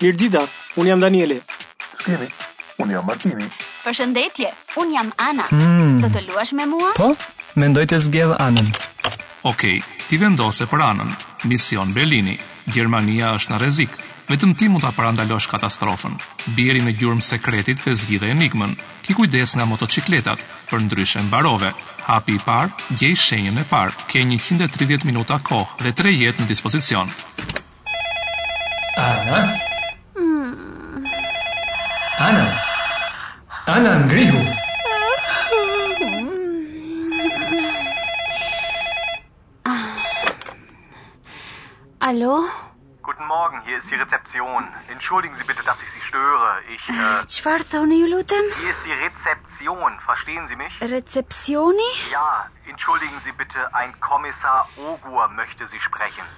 Mirëdita, unë jam Danieli. Ç'kemi, unë jam Martini. Përshëndetje, unë jam Ana. Mm. Do të luash me mua? Po mendoj të zgjedh Anën. Okej, ti vendose për Anën. Mision Berlini. Gjermania është në rrezik. Vetëm ti mund ta parandalosh katastrofën. Bieri në gjurmë sekretit dhe zgjidhe enigmën. Ki kujdes nga motocikletat, për ndryshe mbarove. Hapi i parë, gjej shenjën e parë. Ke 130 minuta kohë dhe 3 jetë në dispozicion. Ana? Ana? Ana, ngrihu! Ana? Hallo? Guten Morgen, hier ist die Rezeption. Entschuldigen Sie bitte, dass ich Sie störe. Ich. Äh, Schwarzoniulutem? Hier ist die Rezeption, verstehen Sie mich? Rezeptioni? Ja, entschuldigen Sie bitte, ein Kommissar Ogur möchte Sie sprechen.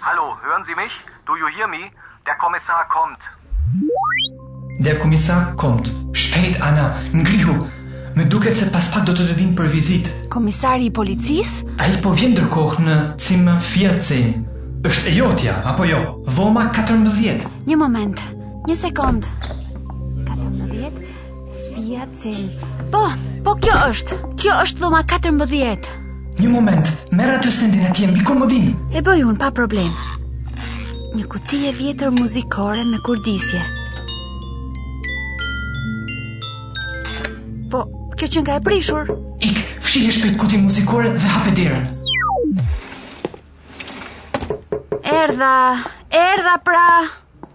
Hallo, hören Sie mich? Do you hear me? Der Kommissar kommt! Der Kommissar kommt! Shpejt, Ana, ngrihu! Më duket se pas pak do të të vinë për vizitë. Komisari i policisë? Ai po vjen ndërkohë në Zimmer vierzehn. Është e jotja, apo jo? Dhoma 14. Një moment, një sekondë. Vierzehn. Po, po kjo është. Kjo është dhoma 14. Një moment, merr atë sendin atje mbi komodinë. E bëj unë pa problem. Një kuti e vjetër muzikore me kurdisje. Po, kjo qenka e prishur. Ik, fshihe shpejt kutinë muzikore dhe hape derën. Erdha, erdha pra.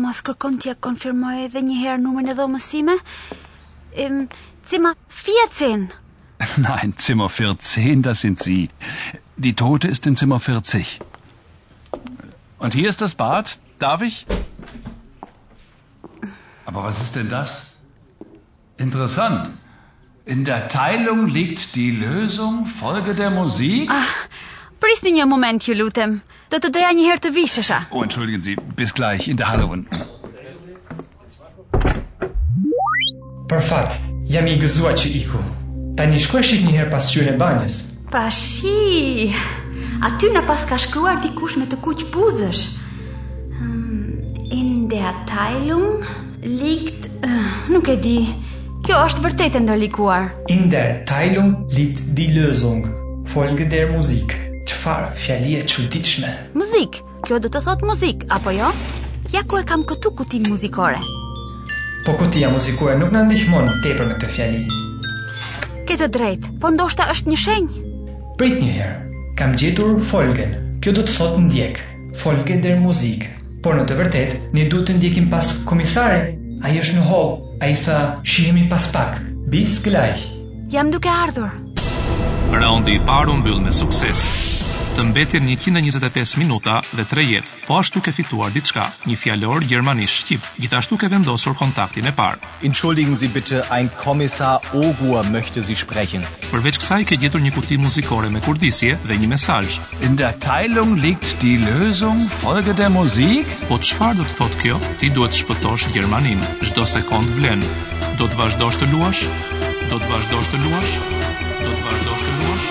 Mos kërkon t'ja konfirmoj edhe një herë numrin e dhomës sime? Ehm, cima fjecin. Nein, cima fjecin, das sind si. Die Tote ist in Zimmer 40. Und hier ist das Bad. Darf ich? Aber was ist denn das? Interessant. In der Teilung liegt die Lösung, folge der Musik. Ah, prisni një moment, ju lutem. Do të doja një herë të vishesha. Oh, entschuldigen Sie, bis gleich in der Halle unten. Për fat, jam i gëzuar që iku. Tani shko e shih një herë pasqyrën e banjës. Pa shih! Aty na paska shkruar dikush me të kuq buzësh. Hmm, in der Teilung liegt... Eh, nuk e di. Kjo është vërtet e ndërlikuar. In der Teilung liegt die Lösung. Folge der Musik. Çfarë fjalie e çuditshme. Musik! Kjo do të thotë muzikë, apo jo? Ja ku e kam këtu kutinë muzikore. Po kutia muzikore nuk na ndihmon tepër në këtë fjali. Ke të drejtë, por ndoshta është një shenjë. Prit një herë. Kam gjetur folgen. Kjo do të thotë ndjek. Folge der Musik. Por në të vërtetë, ne duhet të ndjekim pas komisarin. Ai është në hol. Ai tha, "Shihemi pas pak." Bis gleich. Jam duke ardhur. Raundi i parë u mbyll me sukses. Të mbeten 125 minuta dhe 3 jetë. Po ashtu ke fituar diçka, një fjalor gjermanisht shqip. Gjithashtu ke vendosur kontaktin e parë. Entschuldigen Sie bitte, ein Kommissar Ogur möchte Sie sprechen. Përveç kësaj ke gjetur një kuti muzikore me kurdisje dhe një mesazh. In der Teilung liegt die Lösung, folge der Musik. Po çfarë do të thotë kjo? Ti duhet të shpëtosh Gjermaninë. Çdo sekondë vlen. Do të vazhdosh të luash? Do të vazhdosh të luash? Do të vazhdosh të luash?